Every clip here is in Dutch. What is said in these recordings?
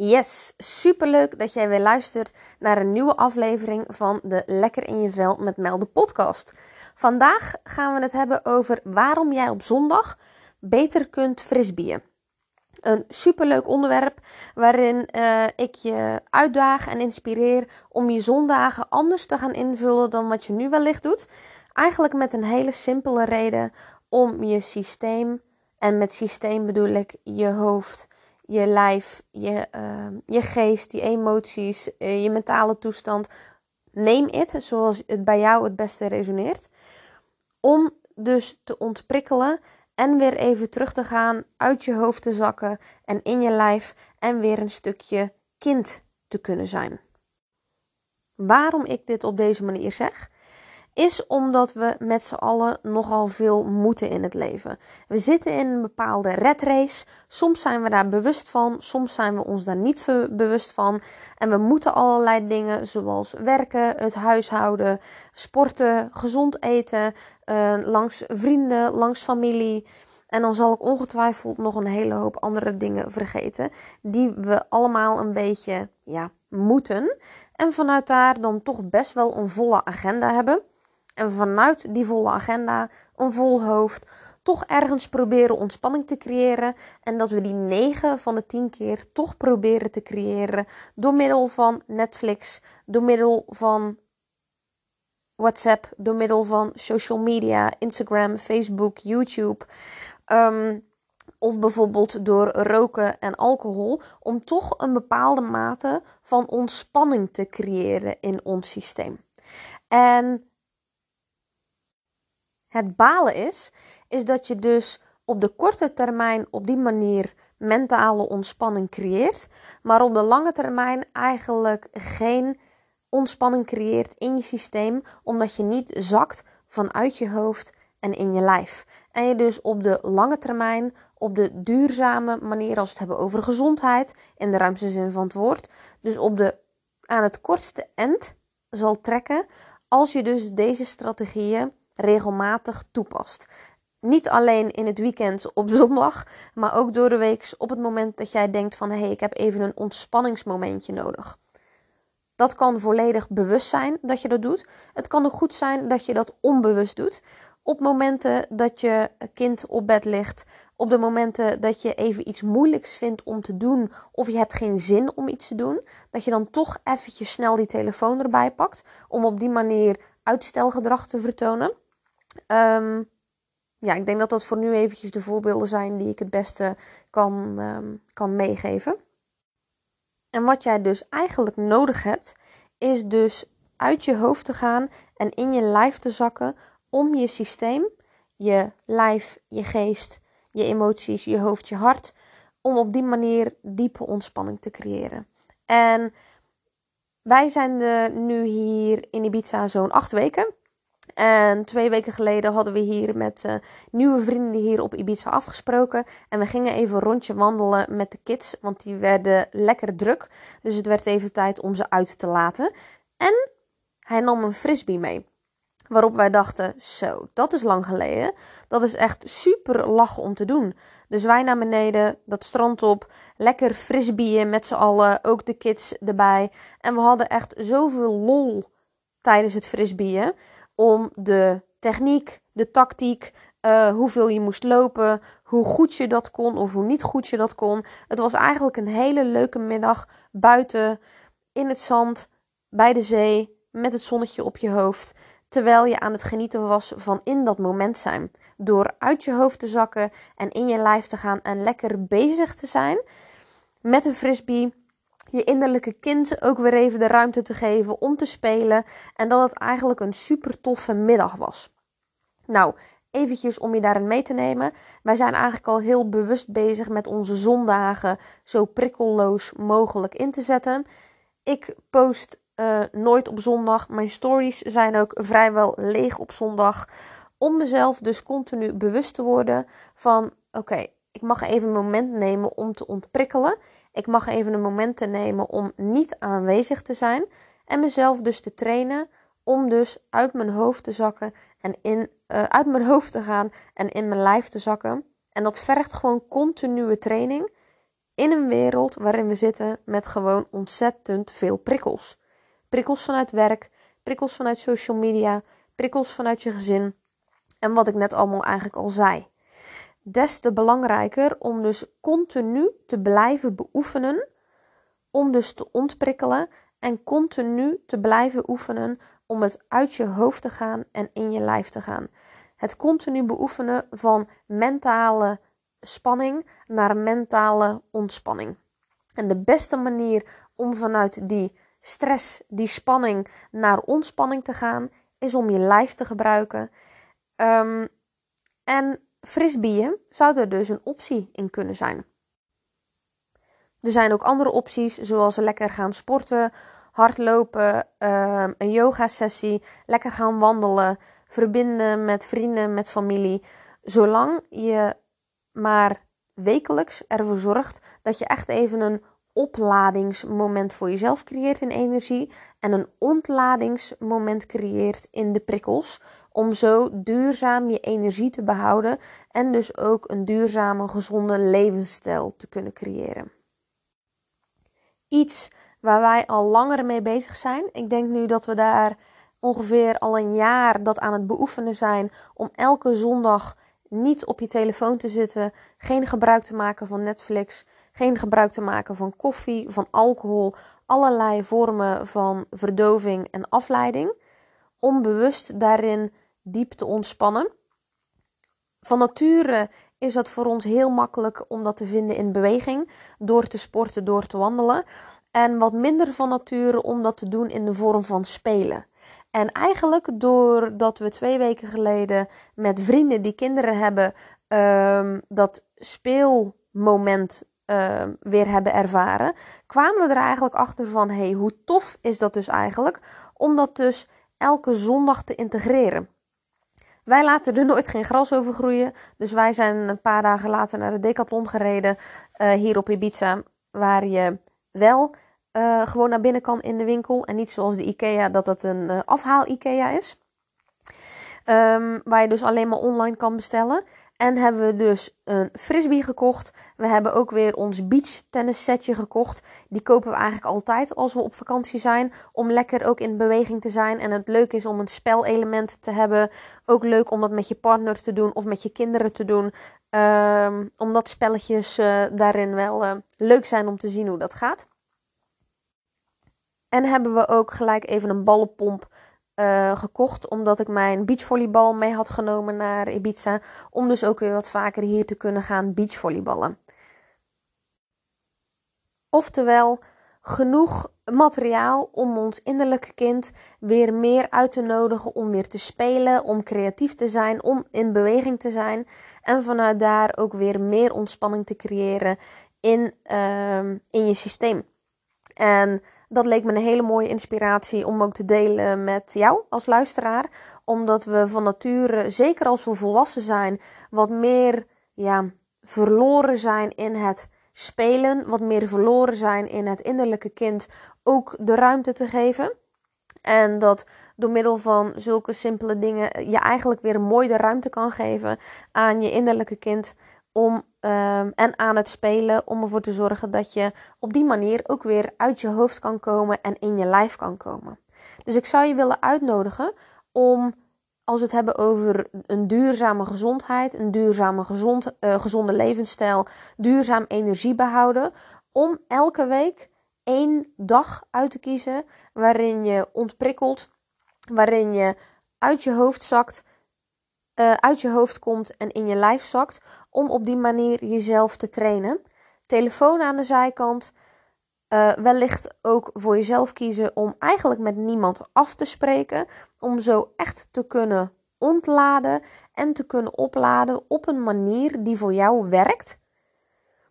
Yes, superleuk dat jij weer luistert naar een nieuwe aflevering van de Lekker in je vel met Mel de podcast. Vandaag gaan we het hebben over waarom jij op zondag beter kunt frisbeeën. Een superleuk onderwerp waarin uh, ik je uitdaag en inspireer om je zondagen anders te gaan invullen dan wat je nu wellicht doet. Eigenlijk met een hele simpele reden om je systeem, en met systeem bedoel ik je hoofd, je lijf, je, uh, je geest, je emoties, uh, je mentale toestand. Neem het zoals het bij jou het beste resoneert. Om dus te ontprikkelen en weer even terug te gaan, uit je hoofd te zakken en in je lijf en weer een stukje kind te kunnen zijn. Waarom ik dit op deze manier zeg? Is omdat we met z'n allen nogal veel moeten in het leven. We zitten in een bepaalde red race. Soms zijn we daar bewust van, soms zijn we ons daar niet bewust van. En we moeten allerlei dingen zoals werken, het huishouden, sporten, gezond eten, uh, langs vrienden, langs familie. En dan zal ik ongetwijfeld nog een hele hoop andere dingen vergeten, die we allemaal een beetje ja, moeten. En vanuit daar dan toch best wel een volle agenda hebben. En vanuit die volle agenda, een vol hoofd, toch ergens proberen ontspanning te creëren. En dat we die 9 van de 10 keer toch proberen te creëren door middel van Netflix, door middel van WhatsApp, door middel van social media, Instagram, Facebook, YouTube. Um, of bijvoorbeeld door roken en alcohol, om toch een bepaalde mate van ontspanning te creëren in ons systeem. En het balen is, is dat je dus op de korte termijn op die manier mentale ontspanning creëert, maar op de lange termijn eigenlijk geen ontspanning creëert in je systeem, omdat je niet zakt vanuit je hoofd en in je lijf. En je dus op de lange termijn, op de duurzame manier, als we het hebben over gezondheid, in de ruimste zin van het woord, dus op de aan het kortste end zal trekken, als je dus deze strategieën regelmatig toepast. Niet alleen in het weekend op zondag, maar ook door de week op het moment dat jij denkt van hé, hey, ik heb even een ontspanningsmomentje nodig. Dat kan volledig bewust zijn dat je dat doet. Het kan ook goed zijn dat je dat onbewust doet. Op momenten dat je kind op bed ligt, op de momenten dat je even iets moeilijks vindt om te doen of je hebt geen zin om iets te doen, dat je dan toch eventjes snel die telefoon erbij pakt om op die manier uitstelgedrag te vertonen. Um, ja, ik denk dat dat voor nu eventjes de voorbeelden zijn die ik het beste kan, um, kan meegeven. En wat jij dus eigenlijk nodig hebt, is dus uit je hoofd te gaan en in je lijf te zakken om je systeem, je lijf, je geest, je emoties, je hoofd, je hart, om op die manier diepe ontspanning te creëren. En wij zijn de, nu hier in Ibiza zo'n acht weken. En twee weken geleden hadden we hier met uh, nieuwe vrienden hier op Ibiza afgesproken. En we gingen even een rondje wandelen met de kids, want die werden lekker druk. Dus het werd even tijd om ze uit te laten. En hij nam een frisbee mee. Waarop wij dachten, zo, dat is lang geleden. Dat is echt super lachen om te doen. Dus wij naar beneden, dat strand op, lekker frisbeeën met z'n allen, ook de kids erbij. En we hadden echt zoveel lol tijdens het frisbeeën om de techniek, de tactiek, uh, hoeveel je moest lopen, hoe goed je dat kon of hoe niet goed je dat kon. Het was eigenlijk een hele leuke middag buiten in het zand, bij de zee, met het zonnetje op je hoofd. Terwijl je aan het genieten was van in dat moment zijn. Door uit je hoofd te zakken en in je lijf te gaan en lekker bezig te zijn met een frisbee je innerlijke kind ook weer even de ruimte te geven om te spelen. En dat het eigenlijk een super toffe middag was. Nou, eventjes om je daarin mee te nemen. Wij zijn eigenlijk al heel bewust bezig met onze zondagen zo prikkelloos mogelijk in te zetten. Ik post uh, nooit op zondag. Mijn stories zijn ook vrijwel leeg op zondag. Om mezelf dus continu bewust te worden van: oké, ik mag even een moment nemen om te ontprikkelen. Ik mag even een moment nemen om niet aanwezig te zijn en mezelf dus te trainen om dus uit mijn hoofd te zakken en in, uh, uit mijn hoofd te gaan en in mijn lijf te zakken. En dat vergt gewoon continue training in een wereld waarin we zitten met gewoon ontzettend veel prikkels. Prikkels vanuit werk, prikkels vanuit social media, prikkels vanuit je gezin. En wat ik net allemaal eigenlijk al zei. Des te belangrijker om dus continu te blijven beoefenen, om dus te ontprikkelen en continu te blijven oefenen om het uit je hoofd te gaan en in je lijf te gaan. Het continu beoefenen van mentale spanning naar mentale ontspanning. En de beste manier om vanuit die stress, die spanning naar ontspanning te gaan, is om je lijf te gebruiken. Um, en frisbeeën zou er dus een optie in kunnen zijn. Er zijn ook andere opties, zoals lekker gaan sporten, hardlopen, um, een yoga-sessie, lekker gaan wandelen, verbinden met vrienden, met familie. Zolang je maar wekelijks ervoor zorgt dat je echt even een opladingsmoment voor jezelf creëert in energie en een ontladingsmoment creëert in de prikkels. Om zo duurzaam je energie te behouden en dus ook een duurzame, gezonde levensstijl te kunnen creëren. Iets waar wij al langer mee bezig zijn. Ik denk nu dat we daar ongeveer al een jaar dat aan het beoefenen zijn om elke zondag niet op je telefoon te zitten, geen gebruik te maken van Netflix, geen gebruik te maken van koffie, van alcohol, allerlei vormen van verdoving en afleiding, om bewust daarin diep te ontspannen. Van nature is dat voor ons heel makkelijk om dat te vinden in beweging, door te sporten, door te wandelen. En wat minder van nature om dat te doen in de vorm van spelen. En eigenlijk doordat we twee weken geleden met vrienden die kinderen hebben, um, dat speelmoment um, weer hebben ervaren, kwamen we er eigenlijk achter van: hey, hoe tof is dat dus eigenlijk? Om dat dus elke zondag te integreren. Wij laten er nooit geen gras over groeien. Dus wij zijn een paar dagen later naar de Decathlon gereden. Uh, hier op Ibiza. Waar je wel uh, gewoon naar binnen kan in de winkel. En niet zoals de IKEA dat het een uh, afhaal IKEA is. Um, waar je dus alleen maar online kan bestellen. En hebben we dus een frisbee gekocht. We hebben ook weer ons beach tennis setje gekocht. Die kopen we eigenlijk altijd als we op vakantie zijn. Om lekker ook in beweging te zijn. En het leuk is om een spelelement te hebben. Ook leuk om dat met je partner te doen of met je kinderen te doen. Um, omdat spelletjes uh, daarin wel uh, leuk zijn om te zien hoe dat gaat. En hebben we ook gelijk even een ballenpomp uh, gekocht. Omdat ik mijn beachvolleybal mee had genomen naar Ibiza. Om dus ook weer wat vaker hier te kunnen gaan beachvolleyballen. Oftewel, genoeg materiaal om ons innerlijke kind weer meer uit te nodigen om weer te spelen, om creatief te zijn, om in beweging te zijn. En vanuit daar ook weer meer ontspanning te creëren in, uh, in je systeem. En dat leek me een hele mooie inspiratie om ook te delen met jou als luisteraar. Omdat we van nature, zeker als we volwassen zijn, wat meer ja, verloren zijn in het spelen. Wat meer verloren zijn in het innerlijke kind ook de ruimte te geven. En dat door middel van zulke simpele dingen je eigenlijk weer mooi de ruimte kan geven aan je innerlijke kind om, um, en aan het spelen om ervoor te zorgen dat je op die manier ook weer uit je hoofd kan komen en in je lijf kan komen. Dus ik zou je willen uitnodigen om, als we het hebben over een duurzame gezondheid, een duurzame gezond, uh, gezonde levensstijl, duurzaam energie behouden, om elke week één dag uit te kiezen waarin je ontprikkelt, waarin je uit je hoofd zakt, uh, uit je hoofd komt en in je lijf zakt, om op die manier jezelf te trainen. Telefoon aan de zijkant. Uh, wellicht ook voor jezelf kiezen om eigenlijk met niemand af te spreken. Om zo echt te kunnen ontladen en te kunnen opladen op een manier die voor jou werkt.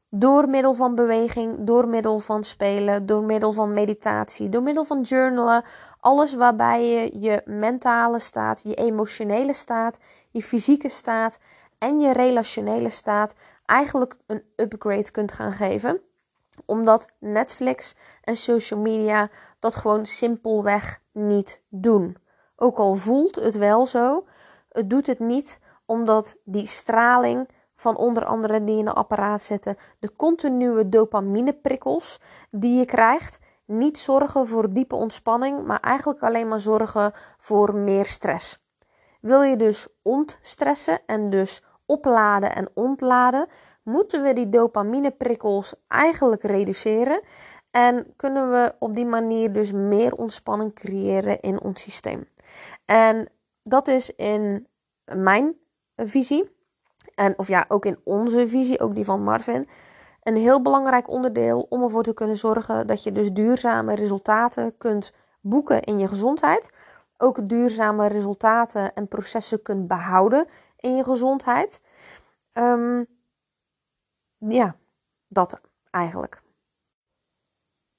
Door middel van beweging, door middel van spelen, door middel van meditatie, door middel van journalen. Alles waarbij je je mentale staat, je emotionele staat, je fysieke staat en je relationele staat eigenlijk een upgrade kunt gaan geven. Omdat Netflix en social media dat gewoon simpelweg niet doen. Ook al voelt het wel zo, het doet het niet omdat die straling van onder andere die in de apparaat zitten, de continue dopamineprikkels die je krijgt, niet zorgen voor diepe ontspanning, maar eigenlijk alleen maar zorgen voor meer stress. Wil je dus ontstressen en dus opladen en ontladen, moeten we die dopamineprikkels eigenlijk reduceren en kunnen we op die manier dus meer ontspanning creëren in ons systeem. En dat is in mijn visie, en of ja, ook in onze visie, ook die van Marvin, een heel belangrijk onderdeel om ervoor te kunnen zorgen dat je dus duurzame resultaten kunt boeken in je gezondheid. Ook duurzame resultaten en processen kunt behouden in je gezondheid. Um, ja, dat eigenlijk.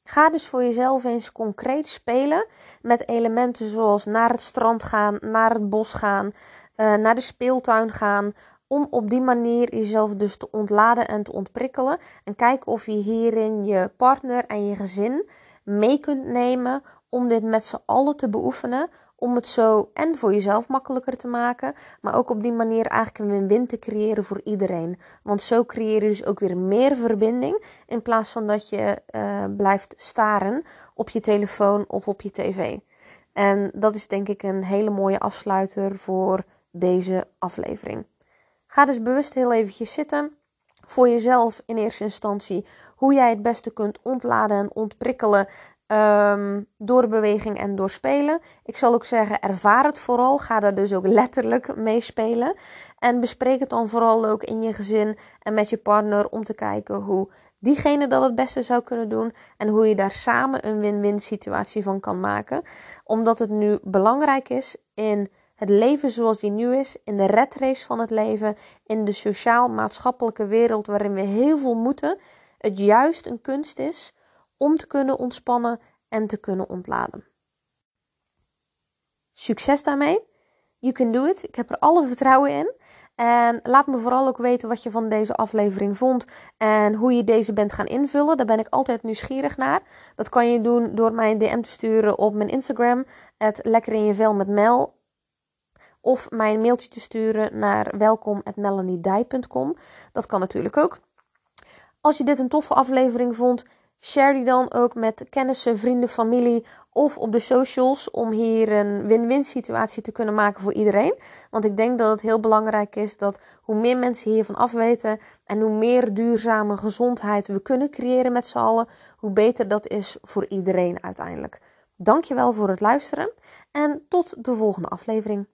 Ga dus voor jezelf eens concreet spelen met elementen zoals naar het strand gaan, naar het bos gaan, uh, naar de speeltuin gaan. Om op die manier jezelf dus te ontladen en te ontprikkelen. En kijk of je hierin je partner en je gezin mee kunt nemen om dit met z'n allen te beoefenen om het zo en voor jezelf makkelijker te maken, maar ook op die manier eigenlijk een win-win te creëren voor iedereen. Want zo creëer je dus ook weer meer verbinding in plaats van dat je uh, blijft staren op je telefoon of op je tv. En dat is denk ik een hele mooie afsluiter voor deze aflevering. Ga dus bewust heel eventjes zitten. Voor jezelf in eerste instantie hoe jij het beste kunt ontladen en ontprikkelen Um, door beweging en door spelen. Ik zal ook zeggen, ervaar het vooral. Ga daar dus ook letterlijk mee spelen. En bespreek het dan vooral ook in je gezin en met je partner om te kijken hoe diegene dat het beste zou kunnen doen. En hoe je daar samen een win-win situatie van kan maken. Omdat het nu belangrijk is in het leven zoals die nu is, in de red race van het leven, in de sociaal-maatschappelijke wereld waarin we heel veel moeten, het juist een kunst is om te kunnen ontspannen en te kunnen ontladen. Succes daarmee. You can do it. Ik heb er alle vertrouwen in. En laat me vooral ook weten wat je van deze aflevering vond en hoe je deze bent gaan invullen. Daar ben ik altijd nieuwsgierig naar. Dat kan je doen door mij een DM te sturen op mijn Instagram, het lekker in je vel met Mel. Of mij een mailtje te sturen naar welkom.melaniedij.com. Dat kan natuurlijk ook. Als je dit een toffe aflevering vond, Share die dan ook met kennissen, vrienden, familie of op de socials om hier een win-win situatie te kunnen maken voor iedereen. Want ik denk dat het heel belangrijk is dat hoe meer mensen hiervan afweten en hoe meer duurzame gezondheid we kunnen creëren met z'n allen, hoe beter dat is voor iedereen uiteindelijk. Dankjewel voor het luisteren en tot de volgende aflevering.